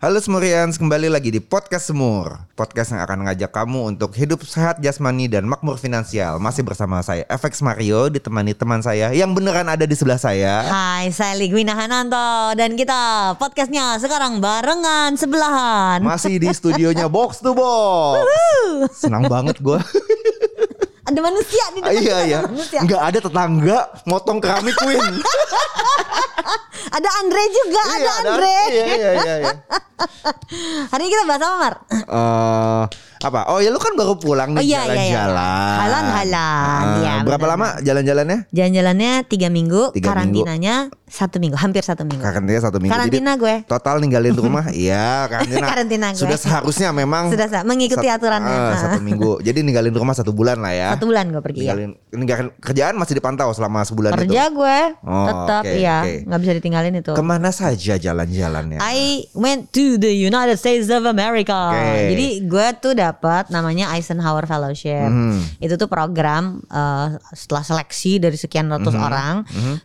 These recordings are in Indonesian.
Halo Semurians, kembali lagi di Podcast Semur Podcast yang akan mengajak kamu untuk hidup sehat jasmani dan makmur finansial Masih bersama saya, FX Mario, ditemani teman saya yang beneran ada di sebelah saya Hai, saya Ligwina Hananto dan kita podcastnya sekarang barengan sebelahan. Masih di studionya Box to Box Senang banget gue Ada manusia di depan. Iya iya, Manusia. nggak ada tetangga motong keramik Queen Ada Andre juga, ada Iya, Andre. Iya iya iya, iya. Hari ini kita bahas apa, Mar? Eh, apa? Oh ya lu kan baru pulang Oh nih iya, iya, iya. jalan-jalan. Halan-halan, Ah, iya, berapa benar. lama jalan-jalannya? Jalan-jalannya tiga minggu, Tiga karantinanya satu minggu, hampir satu minggu. Karantina satu minggu. Karantina Jadi gue. Total ninggalin rumah, iya karantina. Karantina gue. Sudah seharusnya memang. Sudah sa- mengikuti sat- aturannya. ah, satu minggu. Jadi ninggalin rumah satu bulan lah ya. Satu bulan gue pergi ya. Ninggalin, ninggalin kerjaan masih dipantau selama sebulan Kerja itu. gue, Oh, tetap oke, iya, oke. nggak bisa ditinggalin itu. Ke mana saja jalan-jalannya? I went to the United States of America. Oke. Jadi gue tuh dapat namanya Eisenhower Fellowship. Mhm. Itu tuh program eh, setelah seleksi dari sekian ratus Mhm. orang,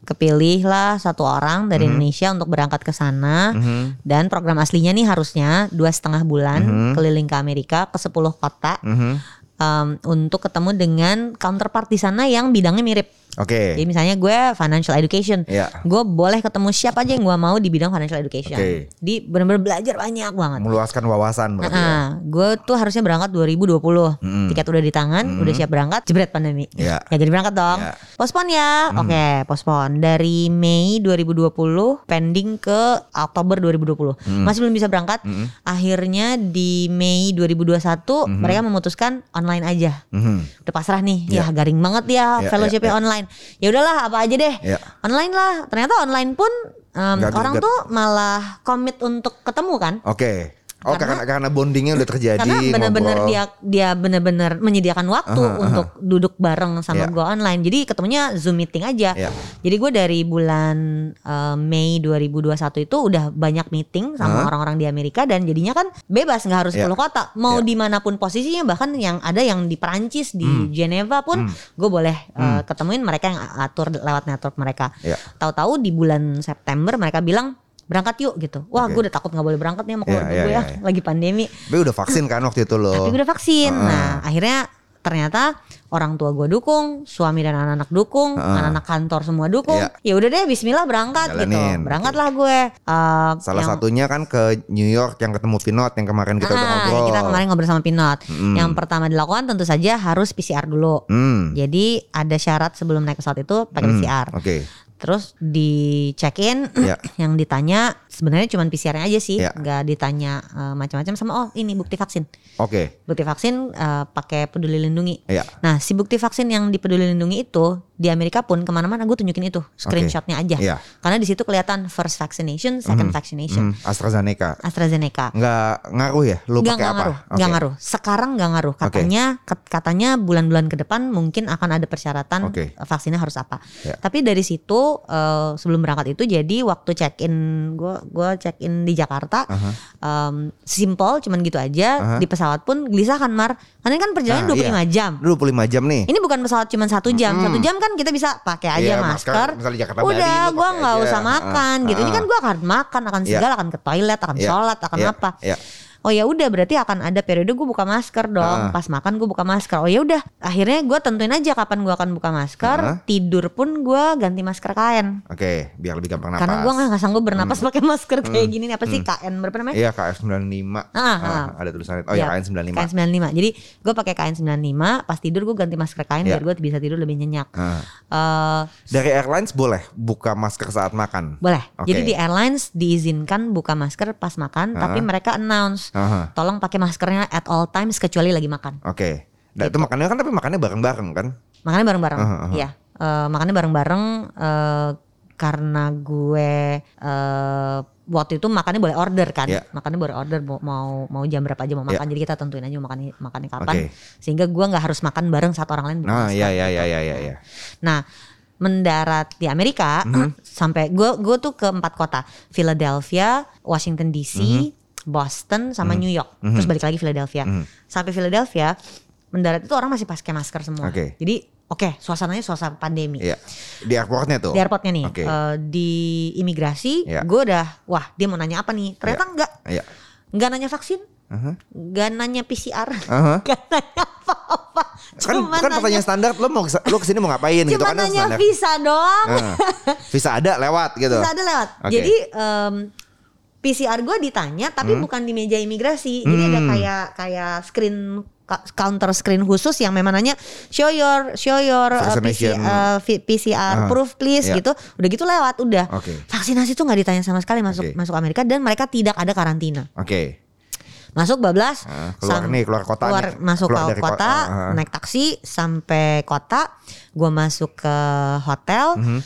kepilih lah satu orang dari Indonesia untuk berangkat ke sana. Mhm. Dan program aslinya nih harusnya dua setengah bulan keliling ke Amerika ke 10 kota Mhm. em, untuk ketemu dengan counterpart di sana yang bidangnya mirip. Oke. Jadi misalnya gue financial education, Iya. gue boleh ketemu siapa aja yang gue mau di bidang financial education. Oke. Di benar-benar belajar banyak banget. Meluaskan wawasan berarti. ya. Nah, gue tuh harusnya berangkat 2020. Mm-mm. Tiket udah di tangan, udah siap berangkat, jebret pandemi. Iya. Ya jadi berangkat dong. Iya. Pospon ya. Oke, pospon dari Mei 2020 pending ke Oktober 2020. Masih belum bisa berangkat. Akhirnya di Mei 2021 mereka memutuskan online aja. Mhm. Udah pasrah nih. Iya. Ya garing banget ya Iya, fellowshipnya iya, iya. online. Ya udahlah apa aja deh. Iya. Online lah. Ternyata online pun Nggak orang tuh malah komit untuk ketemu kan. Oke. Oh karena karena bondingnya udah terjadi. Karena benar-benar dia dia benar-benar menyediakan waktu Aha, aha. untuk duduk bareng sama gua online. Jadi ketemunya Zoom meeting aja. Iya. Jadi gue dari bulan eh, Mei 2021 itu udah banyak meeting sama orang-orang di Amerika dan jadinya kan bebas nggak harus Iya. 10 kota. Mau Iya. di mana pun posisinya bahkan yang ada yang di Perancis di Hmm. Geneva pun gue boleh eh, ketemuin mereka yang atur lewat network mereka. Iya. Tahu-tahu di bulan September mereka bilang berangkat yuk gitu. Wah, Oke. gue udah takut nggak boleh berangkat nih sama Iya, keluarga iya, gue ya, iya, iya. lagi pandemi. Tapi udah vaksin kan waktu itu lo. Tapi gue udah vaksin. Heeh. Nah, akhirnya ternyata orang tua gue dukung, suami dan anak-anak dukung, Heeh. anak-anak kantor semua dukung. Iya. Ya udah deh, Bismillah berangkat gitu. Jalanin. Berangkatlah gue. Eh, Salah yang- satunya kan ke New York yang ketemu Pinot yang kemarin kita udah Ah, ngobrol. Kita kemarin ngobrol sama Pinot. Mm. Yang pertama dilakukan tentu saja harus PCR dulu. Hmm. Jadi ada syarat sebelum naik pesawat itu pakai Hmm, PCR. Oke. Terus di check in Ya. yang ditanya sebenarnya cuma PCR-nya aja sih, Ya. nggak ditanya eh, macam-macam sama oh ini bukti vaksin. Oke. Bukti vaksin eh, pakai peduli lindungi. Iya. Nah si bukti vaksin yang di peduli lindungi itu di Amerika pun ke mana-mana gue tunjukin itu screenshotnya aja. Iya. Karena di situ kelihatan first vaccination, second vaccination, Hmm, AstraZeneca. AstraZeneca. Nggak ngaruh ya? Lu Nggak, pakai apa? ngaruh, nggak ngaruh. Sekarang nggak ngaruh. Katanya kat- katanya bulan-bulan ke depan mungkin akan ada persyaratan Oke. vaksinnya harus apa. Ya. Tapi dari situ eh, sebelum berangkat itu jadi waktu check in gue gue check in di Jakarta Aha. em, simple cuman gitu aja Aha. di pesawat pun gelisah kan Mar. Karena kan perjalanan Nah, 25 iya. jam. 25 jam nih. Ini bukan pesawat cuma satu jam, satu jam kan kita bisa pakai aja Iya, masker. masker, misalnya Jakarta Bali, Udah, gua pakai nggak usah makan Ah, gitu. Ini ah. kan gua akan makan, akan Iya. segala, akan ke toilet, akan Iya, sholat, akan iya, apa. iya. Oh ya udah berarti akan ada periode gue buka masker dong. Ah. Pas makan gue buka masker. Oh ya udah, akhirnya gue tentuin aja kapan gue akan buka masker. Ah. Tidur pun gue ganti masker kain. Oke, biar lebih gampang napas. Karena gue nggak sanggup bernapas pakai masker kayak gini nih. Apa sih KN berapa namanya? Iya, KF95. Ah, ah. ada tulisannya. Oh ya, KN95. Kain 95. Jadi gue pakai kain 95. Pas tidur gue ganti masker kain Iya. biar gue bisa tidur lebih nyenyak. Ah. Eh, Dari airlines boleh buka masker saat makan. boleh. Oke. Jadi di airlines diizinkan buka masker pas makan, tapi mereka announce Aha. tolong pakai maskernya at all times kecuali lagi makan. Oke. Nah, itu makannya kan tapi makannya bareng-bareng kan? Makannya bareng-bareng. Iya. Eh, makannya bareng-bareng eh, karena gue eh, waktu itu makannya boleh order kan. Iya. Makannya boleh order mau mau, jam berapa aja mau makan. Jadi kita tentuin aja mau makan makannya kapan. Oke. Sehingga gue nggak harus makan bareng satu orang lain. Nah, iya iya iya iya iya. iya. Nah, mendarat di Amerika Mhm. sampai gue gue tuh ke empat kota Philadelphia, Washington DC, Mhm. Boston sama New York terus balik lagi Philadelphia Mhm. sampai Philadelphia mendarat itu orang masih pakai masker semua Oke. jadi oke suasananya suasana pandemi Iya. Di airportnya tuh. di airportnya nih Oke. eh, di imigrasi Iya. gue udah wah dia mau nanya apa nih ternyata enggak Iya. enggak nanya vaksin enggak nanya PCR Aha. enggak nanya apa-apa Kan Cuma kan nanya- pertanyaan standar lo mau lo ke sini mau ngapain gitu cuma kan itu nanya standar. visa doang Ah. Visa ada lewat gitu. Bisa ada lewat. Oke. Jadi em, PCR gue ditanya tapi Hmm. bukan di meja imigrasi. Jadi ada kayak kayak screen counter screen khusus yang memang nanya show your show your uh, PC, uh, PCR Ah, proof please iya. gitu. Udah gitu lewat udah. Oke. Vaksinasi tuh nggak ditanya sama sekali masuk Oke. masuk Amerika dan mereka tidak ada karantina. Oke. Masuk bablas Ah, keluar nih, keluar kota keluar nih. masuk Keluar ke kota, kota, ah. naik taksi sampai kota, gua masuk ke hotel. Mhm.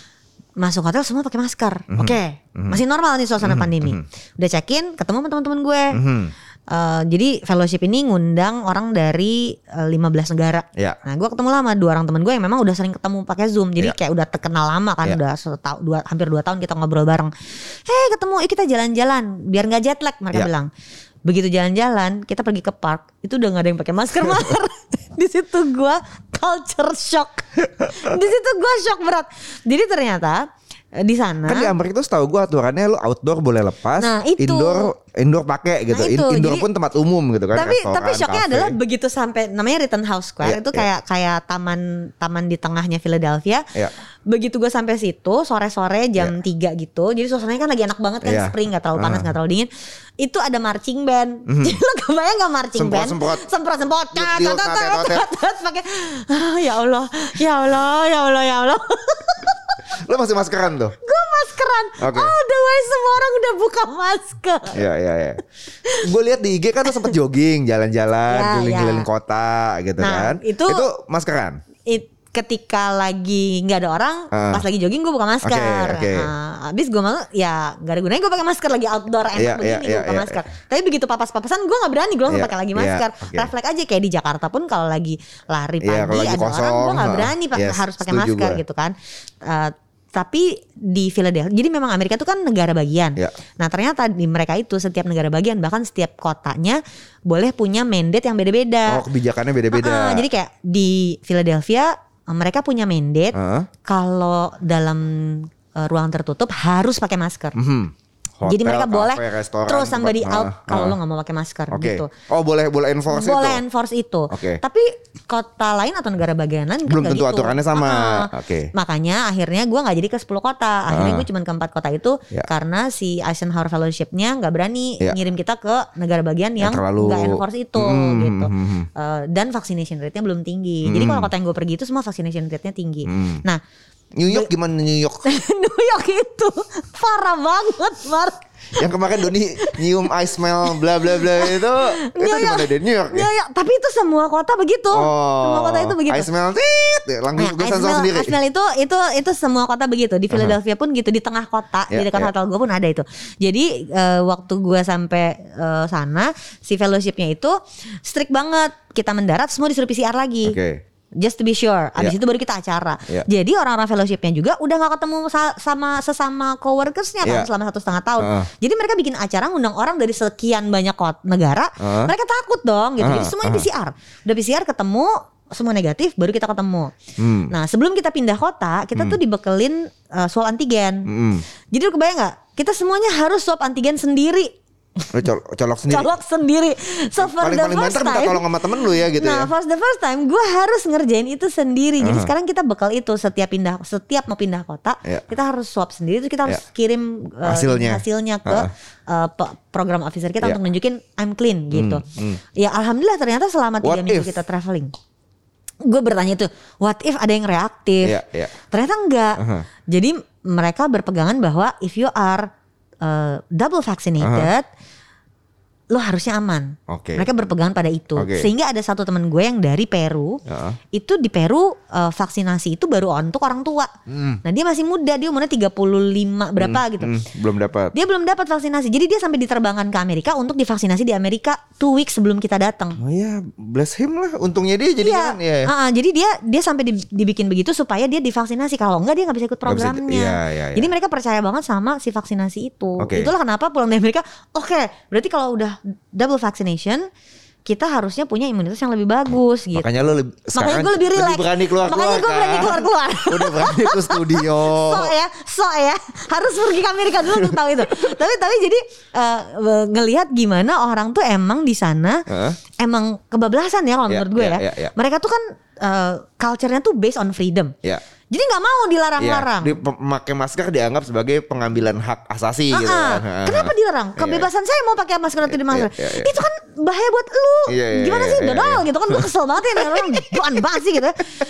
Masuk hotel semua pakai masker. Oke, masih normal nih suasana pandemi. Udah check in, ketemu sama teman-teman gue. Mhm. Eh, jadi fellowship ini ngundang orang dari eh, 15 negara. Iya. Nah, gue ketemu lama dua orang temen gue yang memang udah sering ketemu pakai Zoom. Jadi Iya. kayak udah terkenal lama kan, Iya. udah setahun dua hampir dua tahun kita ngobrol bareng. Hei, ketemu, yuk kita jalan-jalan biar nggak jet lag mereka Iya. bilang. Begitu jalan-jalan, kita pergi ke park, itu udah nggak ada yang pakai masker Mar. Di situ gue culture shock. Di situ gue shock berat. Jadi ternyata di sana Kan di Amerika tuh setahu gua aturannya lo outdoor boleh lepas, Nah, itu. indoor indoor pakai gitu. Nah, itu. indoor Jadi- pun tempat umum gitu kan. tapi restoran, tapi shocknya kafe. adalah begitu sampai namanya Rittenhouse Square Iya, itu iya. kayak kayak taman taman di tengahnya Philadelphia. Iya. Begitu gue sampai situ sore-sore jam 3 gitu. Jadi suasananya kan lagi enak banget kan Iya. spring nggak terlalu panas Ah. Mhm. nggak terlalu dingin. Itu ada marching band. Jadi lo kebayang gak marching band? Semprot-semprot. Semprot-semprot. Yuk, yuk, ngatet-ngatet. pakai ah, ya Allah, ya Allah, ya Allah, ya Allah. Lo masih maskeran tuh. gue maskeran. Oke. Oh, the way semua orang udah buka masker. Iya iya iya. Gue lihat di IG kan lo sempet jogging, jalan-jalan, Ya, keliling-keliling ya. kota gitu Nah, kan. itu- itu maskeran. It- ketika lagi nggak ada orang, Ah. pas lagi jogging gue buka masker. Oke, oke. Nah, abis gue malu, ya gak ada gunanya gue pakai masker lagi outdoor enak Iya, begini iya, gue buka iya, masker. Tapi begitu papas-papasan gue nggak berani gue langsung Iya, pakai lagi masker. oke. Refleks aja kayak di Jakarta pun kalau lagi lari Iya, pagi kalau lagi ada orang kosong, gue nggak berani pak- Yes, harus pakai masker gua. gitu kan. Eh, tapi di Philadelphia, jadi memang Amerika itu kan negara bagian. Iya. Nah ternyata di mereka itu setiap negara bagian bahkan setiap kotanya boleh punya mandate yang beda-beda. Oh kebijakannya beda-beda. Ah, jadi kayak di Philadelphia mereka punya mandate Heeh. kalau dalam eh, ruang tertutup harus pakai masker. Mhm. Jadi Hotel, mereka boleh restoran, terus somebody tempat- out ah, kalau ah. lo nggak mau pakai masker Oke. gitu. Oh boleh boleh enforce boleh itu. enforce itu. Oke. Tapi kota lain atau negara bagian lain Belum tentu gitu. aturannya sama. Ah. Oke. Makanya akhirnya gue nggak jadi ke 10 kota. Akhirnya Ah. gue cuma ke empat kota itu Ya. karena si Eisenhower Fellowship-nya nggak berani Ya. ngirim kita ke negara bagian yang terlalu- nggak enforce itu Hmm, gitu. hmm, hmm. Eh, dan vaccination rate-nya belum tinggi. Jadi Hmm. kalau kota yang gue pergi itu semua vaccination rate-nya tinggi. Hmm. Nah, New York gimana New York? New York itu parah banget, Mar. yang kemarin Doni nyium ice smell bla bla bla itu itu New di mana York. deh New York ya? New York, tapi itu semua kota begitu. semua kota itu begitu. Ice smell tit, langsung Nah, gue sensor sendiri. ice smell itu itu itu semua kota begitu. Di Philadelphia pun gitu di tengah kota, Ya, di dekat ya. hotel gue pun ada itu. Jadi eh, waktu gue sampai eh, sana, si fellowshipnya itu strict banget. Kita mendarat semua disuruh PCR lagi. Oke. Just to be sure. Abis Ya. itu baru kita acara. Ya. Jadi orang-orang fellowshipnya juga udah nggak ketemu sa- sama sesama coworkersnya kan selama satu setengah tahun. Heeh. Jadi mereka bikin acara ngundang orang dari sekian banyak kot negara. Heeh. Mereka takut dong gitu. Jadi Heeh, semuanya heeh. PCR. Udah PCR ketemu semua negatif baru kita ketemu. Hmm. Nah sebelum kita pindah kota kita tuh dibekelin uh, swab antigen. Hmm. Jadi lu kebayang nggak? Kita semuanya harus swab antigen sendiri, Lu col- colok sendiri. colok sendiri. So for paling the paling first banter minta time, tolong sama temen lu ya gitu nah ya. for the first time gue harus ngerjain itu sendiri. Jadi Uh-huh. sekarang kita bekal itu setiap pindah, setiap mau pindah kota, Ya. kita harus swab sendiri. Terus kita harus kirim uh, Hasilnya. hasilnya ke uh, pe- program officer kita Ya. untuk nunjukin I'm clean gitu. hmm. Ya alhamdulillah ternyata selama tiga What minggu if? kita traveling. Gue bertanya itu, what if ada yang reaktif? Iya, iya. Ternyata enggak. Uh-huh. Jadi mereka berpegangan bahwa if you are uh, double vaccinated, lo harusnya aman. Oke. Mereka berpegangan pada itu. Oke. Sehingga ada satu teman gue yang dari Peru, Heeh. itu di Peru uh, vaksinasi itu baru untuk orang tua. Hmm. Nah dia masih muda, dia umurnya 35 berapa gitu. Hmm, belum dapat. Dia belum dapat vaksinasi. Jadi dia sampai diterbangkan ke Amerika untuk divaksinasi di Amerika two weeks sebelum kita datang. Oh ya, bless him lah. Untungnya dia jadi Iya, kan. Iya. Ah, ah, jadi dia dia sampai di- dibikin begitu supaya dia divaksinasi. Kalau enggak dia nggak bisa ikut Nggak bisa- programnya. iya, iya, iya. Jadi mereka percaya banget sama si vaksinasi itu. Oke. Itulah kenapa pulang dari Amerika. Oke, berarti kalau udah double vaccination kita harusnya punya imunitas yang lebih bagus gitu. Makanya lo lebih, Makanya gue lebih relax. berani keluar keluar. Makanya gue berani keluar keluar. Udah berani ke studio. sok ya, sok ya, harus pergi ke Amerika dulu untuk tahu itu. tapi tapi jadi eh, ngelihat gimana orang tuh emang di sana Heeh. emang kebablasan ya kalau Ya, menurut gue ya, ya. ya, ya. Mereka tuh kan eh, culture-nya tuh based on freedom. Ya. Jadi nggak mau dilarang-larang. Iya, di- memakai masker dianggap sebagai pengambilan hak asasi gitu Ah, kan. Heeh. Kenapa dilarang? Iya, Kebebasan saya mau pakai masker atau di masker. iya, iya. Itu kan bahaya buat lu. Iya, iya, Gimana iya, sih iya, dodol iya. gitu kan gue kesel banget ya dengan orang buan banget sih gitu.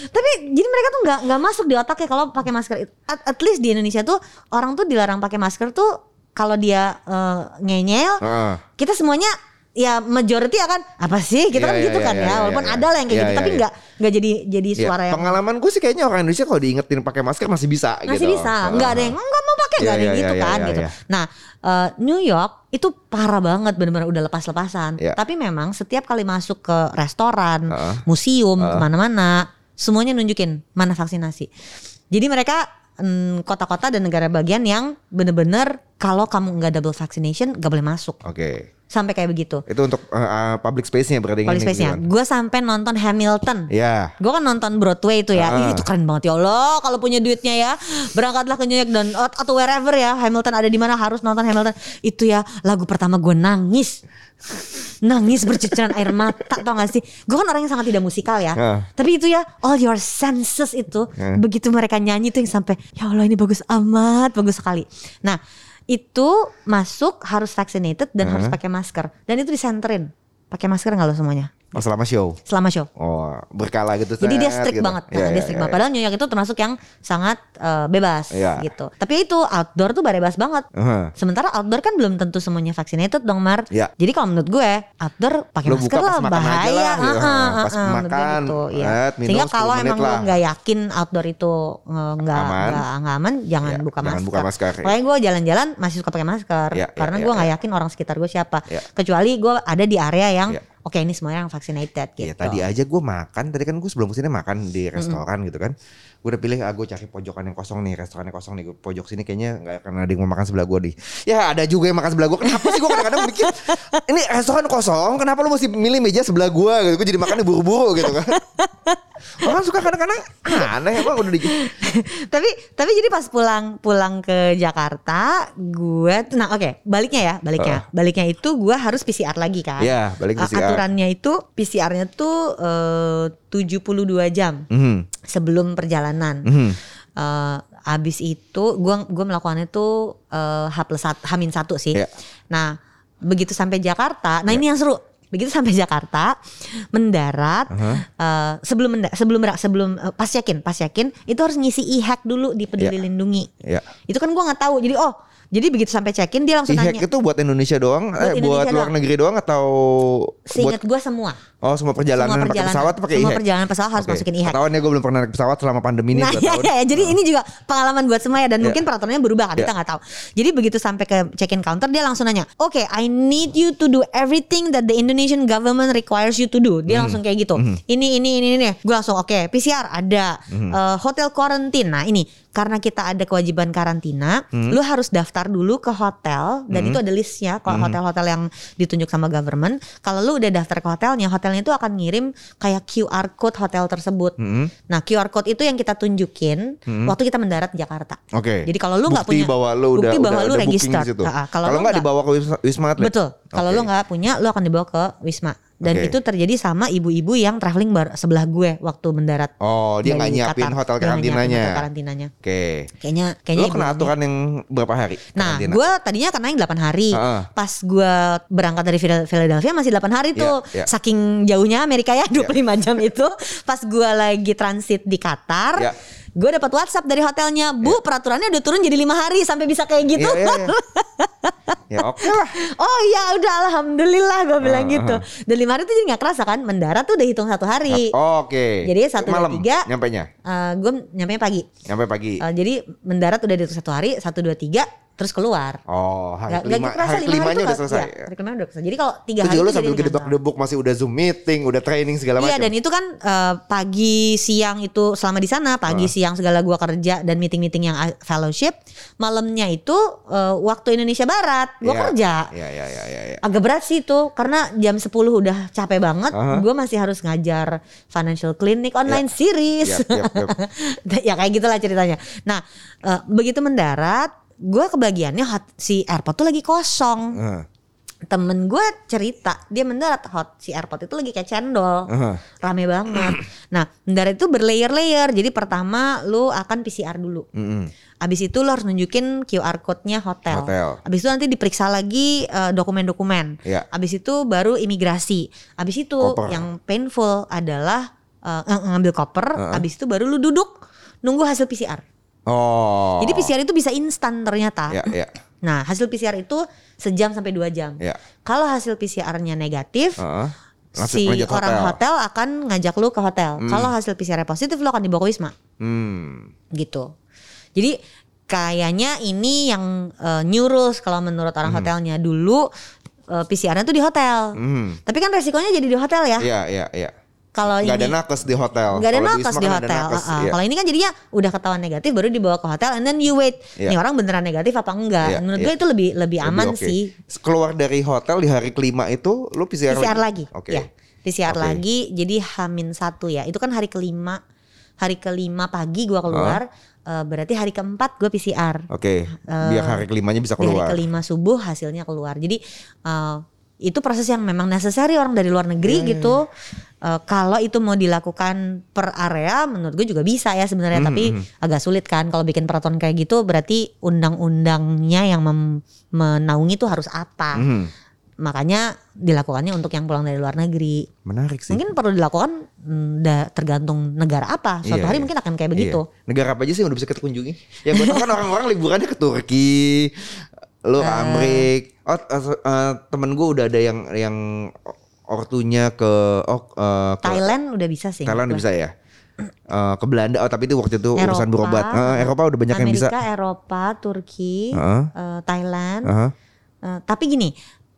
Tapi jadi mereka tuh nggak nggak masuk di otaknya kalau pakai masker. At, at least di Indonesia tuh orang tuh dilarang pakai masker tuh kalau dia eh, ngeyel Heeh. kita semuanya ya majority akan apa sih kita Iya, kan iya, gitu iya, kan iya, ya iya, walaupun iya. ada lah yang kayak Iya, gitu iya, tapi iya. nggak nggak jadi jadi Ya, suara yang pengalaman gue sih kayaknya orang Indonesia kalau diingetin pakai masker masih bisa masih gitu. bisa nggak ada yang nggak mau pakai nggak Iya, ada yang iya, gitu iya, kan iya, gitu iya. nah eh, New York itu parah banget benar-benar udah lepas-lepasan Iya. tapi memang setiap kali masuk ke restoran Heeh. museum ke mana-mana semuanya nunjukin mana vaksinasi jadi mereka mm, kota-kota dan negara bagian yang bener-bener kalau kamu nggak double vaccination nggak boleh masuk Oke. Sampai kayak begitu Itu untuk uh, uh, public space-nya berarti ini, space-nya gue sampai nonton Hamilton Ya. Gue kan nonton Broadway itu ya, Ah. Ih, itu keren banget ya Allah. Kalau punya duitnya ya, berangkatlah ke New York dan atau wherever ya, Hamilton ada di mana harus nonton Hamilton. Itu ya lagu pertama gue nangis, nangis bercucuran air mata tau gak sih? Gue kan orang yang sangat tidak musikal ya, Ah. tapi itu ya all your senses itu Ah. begitu mereka nyanyi tuh yang sampai ya Allah ini bagus amat, bagus sekali. Nah itu masuk harus vaccinated dan harus pakai masker. Dan itu disenterin. Pakai masker nggak lo semuanya Oh selama show. selama show? Oh berkala gitu. Jadi dia strict gitu. banget, Iya, Nah, dia iya, strict iya, banget. Padahal New York itu termasuk yang sangat eh, bebas Iya. gitu. Tapi itu outdoor tuh bebas banget. Heeh. Sementara outdoor kan belum tentu semuanya vaccinated dong Mar. Iya. Jadi kalau menurut gue outdoor pakai masker lah bahaya. lah, gitu. Ah, ah, Pas menurut gue makan, gitu, minum Sehingga 10 kalau emang lo lah. nggak yakin outdoor itu eh, nggak Aman. nggak aman, jangan Iya, buka jangan masker. buka masker, iya. Makanya gue jalan-jalan masih suka pakai masker iya, karena iya, gue nggak iya. yakin orang sekitar gue siapa. Iya. Kecuali gue ada di area yang Iya. Oke ini semuanya yang vaccinated gitu. Ya tadi aja gue makan, tadi kan gue sebelum ke sini makan di restoran gitu kan. Gue udah pilih, ah gue cari pojokan yang kosong nih, restorannya kosong nih. Pojok sini kayaknya nggak akan ada yang mau makan sebelah gue nih. Ya ada juga yang makan sebelah gue. Kenapa sih gue kadang-kadang mikir, ini restoran kosong, kenapa lu mesti milih meja sebelah gue gitu. Gue jadi makannya buru-buru gitu kan. Orang suka kadang-kadang aneh emang udah di tapi tapi jadi pas pulang pulang ke Jakarta gue nah oke baliknya ya baliknya. Baliknya itu gue harus PCR lagi kan? Ya, balik A- PCR. aturannya itu PCR-nya tuh eh, 72 jam Mhm, sebelum perjalanan. Mhm. Eh, abis itu gue gua melakukannya tuh eh, H plus satu sih. Iya. nah begitu sampai Jakarta nah ini yang seru begitu sampai Jakarta mendarat eh, sebelum menda- sebelum sebelum eh, pas yakin pas yakin itu harus ngisi e-hack dulu di Peduli Iya. Lindungi Ya. itu kan gua nggak tahu jadi oh jadi begitu sampai check-in dia langsung E-hack nanya itu buat Indonesia doang, Buat eh, buat Indonesia luar doang. negeri doang atau buat seingat gua semua oh semua perjalanan, semua pakai perjalanan pesawat pakai semua e-hack? perjalanan pesawat harus Oke. masukin e-hack Ketahuan ya gue belum pernah naik pesawat selama pandemi ini Nah, dua ya, tahun. ya, jadi ini juga pengalaman buat semua ya dan Iya. mungkin peraturannya berubah kan kita Iya. nggak tahu. Jadi begitu sampai ke check-in counter dia langsung nanya, "Oke, I need you to do everything that the Indonesian government requires you to do." Dia langsung kayak gitu. Ini ini ini ini. Gue langsung oke, PCR ada, Hmm. Eh, hotel quarantine. Nah, ini karena kita ada kewajiban karantina, Hmm. lu harus daftar dulu ke hotel dan itu ada listnya kalau hotel-hotel yang ditunjuk sama government. Kalau lu udah daftar ke hotelnya, hotelnya itu akan ngirim kayak QR code hotel tersebut. Mhm. Nah QR code itu yang kita tunjukin waktu kita mendarat di Jakarta. Oke. Jadi kalau lu nggak Bukti punya bahwa lu udah bukti bahwa udah lu register. di situ. Ah, ah. Kalau nggak dibawa ke Wisma Atlet. betul. Kalau Oke. lu nggak punya, lu akan dibawa ke Wisma. Dan Oke. itu terjadi sama ibu-ibu yang traveling bar sebelah gue waktu mendarat. Oh, dia nggak nyiapin Qatar. hotel karantinanya. hotel karantinanya. Oke. Kayaknya kayaknya Lo kena aturan yang berapa hari? Nah, karantina? gue tadinya kena yang 8 hari. Heeh. Pas gue berangkat dari Phil- Philadelphia masih 8 hari tuh. Iya, iya. Saking jauhnya Amerika ya 25 jam itu. Pas gue lagi transit di Qatar, Iya. Gue dapat WhatsApp dari hotelnya, "Bu, peraturannya udah turun jadi lima hari sampai bisa kayak gitu." Iya, iya, iya. ya oke lah. oh ya udah alhamdulillah gue bilang Ah, gitu. Dan lima hari tuh jadi nggak kerasa kan? Mendarat tuh udah hitung satu hari. Oh, Oke. Jadi satu, dua, malam tiga. nyampe nya. gue nyampe pagi. Nyampe pagi. Uh, jadi mendarat udah dihitung satu hari, satu dua tiga, terus keluar. Oh, hari kelima, kerasa hari lima kelimanya udah selesai. iya, hari kelima udah selesai. Jadi kalau tiga hari juga lu sambil gedebak-gedebuk masih udah Zoom meeting, udah training segala Iya macam. dan itu kan eh, pagi siang itu selama di sana pagi siang segala gua kerja dan meeting-meeting yang fellowship malamnya itu eh, waktu Indonesia Barat gua Iya. kerja Iya, iya, iya, iya. iya. agak berat sih itu karena jam 10 udah capek banget Aha. gua masih harus ngajar financial clinic online series Yap, yap, yap. ya kayak gitulah ceritanya nah eh, begitu mendarat gua kebagiannya hot- si airport tuh lagi kosong Heeh. temen gue cerita dia mendarat hot si airport itu lagi kayak cendol Aha. rame banget nah mendarat itu berlayer-layer jadi pertama lu akan PCR dulu Mm-mm. abis itu lu harus nunjukin QR code-nya hotel. Hotel. abis itu nanti diperiksa lagi eh, dokumen-dokumen Iya. abis itu baru imigrasi abis itu Koper. yang painful adalah eh, ng- ngambil koper Heeh. abis itu baru lu duduk nunggu hasil PCR Oh. jadi PCR itu bisa instan ternyata Ya, ya, nah hasil PCR itu sejam sampai dua jam ya. kalau hasil PCR-nya negatif. Langsung si orang hotel. hotel. akan ngajak lu ke hotel. Kalau hasil PCR positif lu akan dibawa ke Wisma Hmm. gitu. Jadi kayaknya ini yang uh, new rules kalau menurut orang hotelnya dulu uh, PCR-nya tuh di hotel. Hmm. Tapi kan resikonya jadi di hotel ya. Iya, iya, iya. Kalau Nggak ini ada nakes di hotel. nggak ada nakes di kan ada hotel. nakes, Uh-uh. iya. Kalau ini kan jadinya udah ketahuan negatif baru dibawa ke hotel and then you wait. Iya. Nih orang beneran negatif apa enggak? Iya, Menurut iya. gue itu lebih lebih Lebih aman oke. sih. Keluar dari hotel di hari kelima itu lu PCR, PCR lagi. Oke. Ya, PCR Oke. lagi. Jadi Hamin satu ya. Itu kan hari kelima. Hari kelima pagi gua keluar. eh, berarti hari keempat gue PCR. Oke. Biar hari kelimanya bisa Di hari keluar. kelima subuh hasilnya keluar. Jadi eh, itu proses yang memang necessary orang dari luar negeri Iya, gitu. Eh, kalau itu mau dilakukan per area, menurut gue juga bisa ya sebenarnya. Mhm, Tapi agak sulit kan kalau bikin peraturan kayak gitu. Berarti undang-undangnya yang menaungi itu harus apa? Mhm. Makanya dilakukannya untuk yang pulang dari luar negeri. Menarik sih. Mungkin perlu dilakukan mm, tergantung negara apa. Suatu Iya, hari iya. mungkin akan kayak begitu. Iya. Negara apa aja sih yang udah bisa kita kunjungi? Ya gue kan orang-orang liburannya ke Turki, lu Eh. Amrik. Oh eh, temen gue udah ada yang yang ortunya ke oh eh, ke Thailand udah bisa sih. Thailand udah bisa ya. Eh, ke Belanda oh tapi itu waktu itu gue. urusan berobat. Eh, Eropa udah banyak yang bisa. Amerika, Eropa, Turki, Heeh. eh, Thailand. Aha. Eh, tapi gini,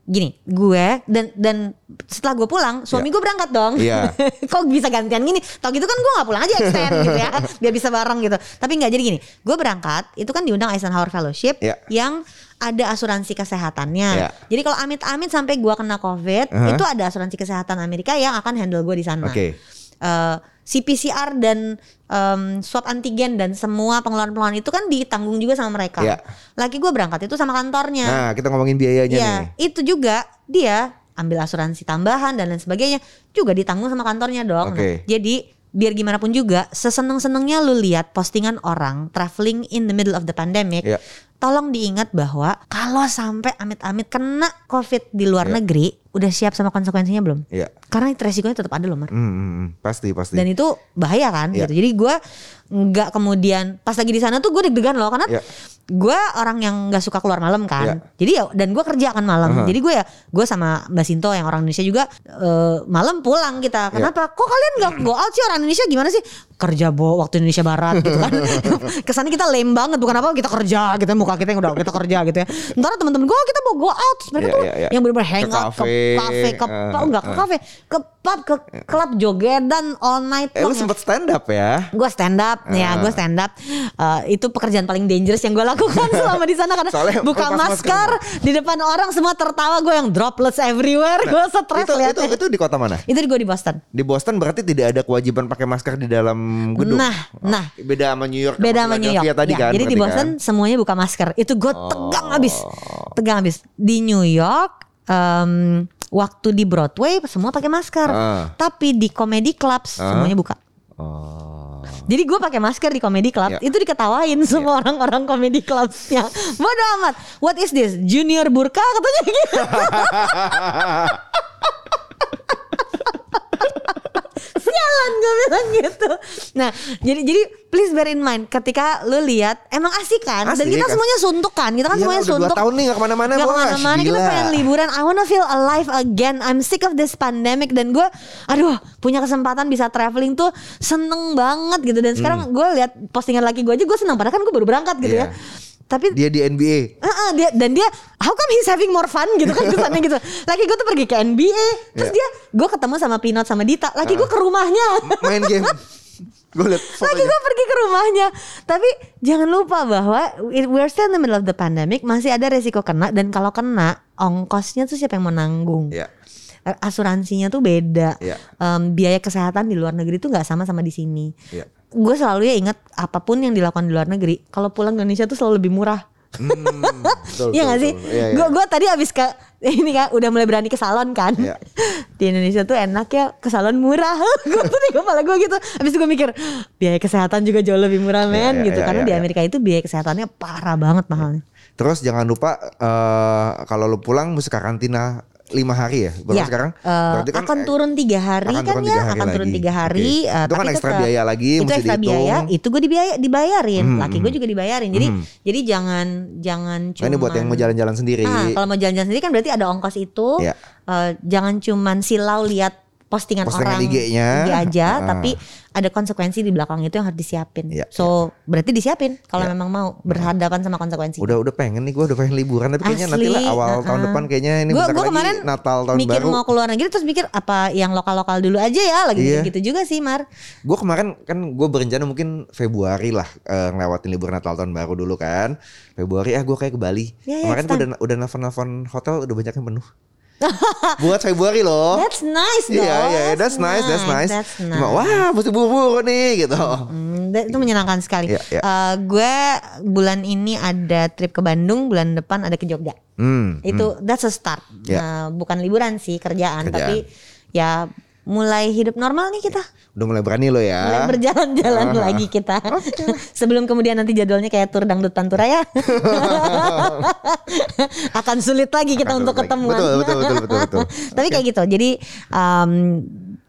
gini, gue dan dan setelah gue pulang, suami gue berangkat dong. Iya. Kok bisa gantian gini? Tau gitu kan gue nggak pulang aja extend gitu ya, biar bisa bareng gitu. Tapi nggak jadi gini, gue berangkat itu kan diundang Eisenhower Fellowship Iya. yang ada asuransi kesehatannya. Iya. Jadi kalau amit-amit sampai gue kena COVID, Aha. itu ada asuransi kesehatan Amerika yang akan handle gue di sana. Oke. Eh, si PCR dan em, swab antigen dan semua pengeluaran-pengeluaran itu kan ditanggung juga sama mereka. Iya. Laki gue berangkat itu sama kantornya. Nah, kita ngomongin biayanya Iya, nih. itu juga dia ambil asuransi tambahan dan lain sebagainya juga ditanggung sama kantornya dong. Oke. Nah, jadi biar gimana pun juga seseneng-senengnya lu lihat postingan orang traveling in the middle of the pandemic. Iya. Tolong diingat bahwa kalau sampai amit-amit kena COVID di luar Iya. negeri, udah siap sama konsekuensinya belum? Iya. Karena itu resikonya tetap ada loh, Mar. Hmm. pasti pasti. Dan itu bahaya kan Iya. gitu. Jadi gue nggak kemudian pas lagi di sana tuh gue deg-degan loh karena Iya. gue orang yang nggak suka keluar malam kan. Iya. Jadi ya dan gue kerja kan malam. Aha. Jadi gue ya gue sama Mbak Sinto yang orang Indonesia juga eh, malam pulang Iya. kita. Kenapa? Kok kalian nggak go out sih orang Indonesia gimana sih? Kerja bo waktu Indonesia Barat gitu kan. Kesannya kita lame banget bukan apa kita kerja gitu muka kita yang udah kita kerja gitu ya. Ntar teman-teman gue kita mau go out Terus mereka Iya, tuh iya, iya. yang benar-benar hang out ke kafe, ke eh, oh, enggak ke eh. kafe ke pub ke klub jogedan all night eh lu sempet stand up ya? Gue stand up ya, Ah. gue stand up. Eh, itu pekerjaan paling dangerous yang gue lakukan selama di sana karena Soalnya buka lepas masker di depan orang semua tertawa gue yang droplets everywhere. gue stres itu, itu liatnya. itu di kota mana? Itu gue di Boston. Di Boston berarti tidak ada kewajiban pakai masker di dalam gedung. Nah, nah. beda sama New York. Beda sama New York. Philadelphia tadi Ya, kan. jadi di berarti Boston kan? semuanya buka masker. Itu gue tegang abis, tegang abis. Di New York em, waktu di Broadway semua pakai masker, Ah. tapi di comedy clubs Ah. semuanya buka. Oh. Jadi gue pakai masker di comedy club Ya. itu diketawain semua orang-orang comedy clubsnya. Bodoh amat. What is this? Junior burka katanya gitu. Sialan gue bilang gitu. Nah, jadi jadi please bear in mind ketika lu lihat emang asik kan dan Asik, kita asik. semuanya suntuk kan. Kita kan Iya, semuanya udah dua suntuk. tahun nih gak ke mana-mana Gak ke mana-mana kita pengen liburan I wanna feel alive again I'm sick of this pandemic Dan gue Aduh punya kesempatan bisa traveling tuh Seneng banget gitu Dan sekarang gue lihat postingan laki gue aja Gue seneng Padahal kan gue baru berangkat gitu Hmm. Iya. ya Tapi Dia di NBA. Heeh, dia dan dia how come he's having more fun gitu kan kesannya gitu. Lagi gue tuh pergi ke NBA, terus Iya. dia gue ketemu sama Pinot sama Dita. Lagi gue ke rumahnya. Main game. Gue liat Lagi fotonya. gue pergi ke rumahnya. Tapi jangan lupa bahwa we're still in the middle of the pandemic, masih ada resiko kena dan kalau kena ongkosnya tuh siapa yang mau nanggung? Iya. Eh, Asuransinya tuh beda. Iya. Em, biaya kesehatan di luar negeri tuh nggak sama sama di sini. Iya. Gue selalu ya ingat apa pun yang dilakukan di luar negeri, kalau pulang ke Indonesia tuh selalu lebih murah. Hmm, betul, Iya betul, gak sih? Iya, iya. Gue tadi abis ke ini kan udah mulai berani ke salon kan. Iya. Di Indonesia tuh enak ya ke salon murah. gue tuh di kepala gue gitu. Abis gue mikir biaya kesehatan juga jauh lebih murah men iya, gitu. iya, Karena iya, di iya. Amerika itu biaya kesehatannya parah banget mahalnya. Terus jangan lupa eh, kalau lu pulang mesti karantina lima hari ya. Berapa Ya, sekarang? eh, Berarti kan akan turun tiga hari akan kan turun ya, hari akan turun tiga hari. Oke. eh, Itu kan ekstra tetap- biaya lagi, Itu mesti ekstra dihitung. biaya. Itu gue dibayar, dibayarin. Hmm, Laki gue juga dibayarin. Jadi Hmm. jadi jangan jangan Nah, cuma ini buat yang mau jalan-jalan sendiri. Ah, kalau mau jalan-jalan sendiri kan berarti ada ongkos itu. Iya. Eh, jangan cuman silau lihat postingan, Postingan orang IG-nya. IG aja, Ah. tapi ada konsekuensi di belakang itu yang harus disiapin. Iya, so berarti disiapin kalau Iya. memang mau berhadapan sama konsekuensi. Udah udah pengen nih gue udah pengen liburan tapi kayaknya nanti lah awal tahun uh-uh. depan kayaknya ini Gua- bentar gua lagi kemarin Natal tahun mikir baru. mau keluar negeri terus mikir apa yang lokal-lokal dulu aja ya lagi Iya. gitu juga sih Mar. Gue kemarin kan gue berencana mungkin Februari lah eh, ngelewatin libur Natal tahun baru dulu kan. Februari ah gue kayak ke Bali. Ya, ya, kemarin gue udah udah nelfon-nelfon hotel udah banyak yang penuh. Buat Februari loh. That's nice dong. Iya iya that's nice that's nice. That's nice. wah mesti buru-buru nih gitu. Hmm, itu menyenangkan sekali. Iya, iya. Eh, gue bulan ini ada trip ke Bandung, bulan depan ada ke Jogja. Hmm. Itu that's a start. Ya. Nah, bukan liburan sih kerjaan, Kerjaan. tapi ya mulai hidup normal nih kita. Udah mulai berani lo ya. Mulai berjalan-jalan Ah. lagi kita. Sebelum kemudian nanti jadwalnya kayak tur dangdut pantura ya. Akan sulit lagi kita Akan untuk ketemuan. Betul, betul, betul, betul, betul. Tapi kayak gitu. Jadi um,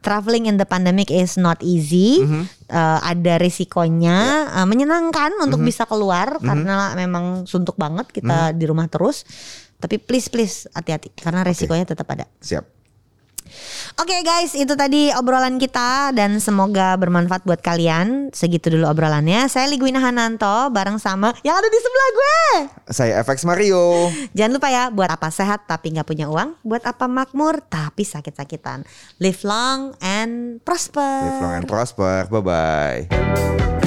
traveling in the pandemic is not easy. Mhm. Uh, ada risikonya. Ya. Uh, menyenangkan untuk Mhm. bisa keluar karena memang suntuk banget kita Mhm. di rumah terus. Tapi please please hati-hati karena resikonya tetap ada. Siap. Oke guys, itu tadi obrolan kita dan semoga bermanfaat buat kalian. Segitu dulu obrolannya. Saya Ligwina Hananto bareng sama yang ada di sebelah gue. Saya FX Mario. Jangan lupa ya, buat apa sehat tapi nggak punya uang, buat apa makmur tapi sakit-sakitan. Live long and prosper. Live long and prosper. Bye bye.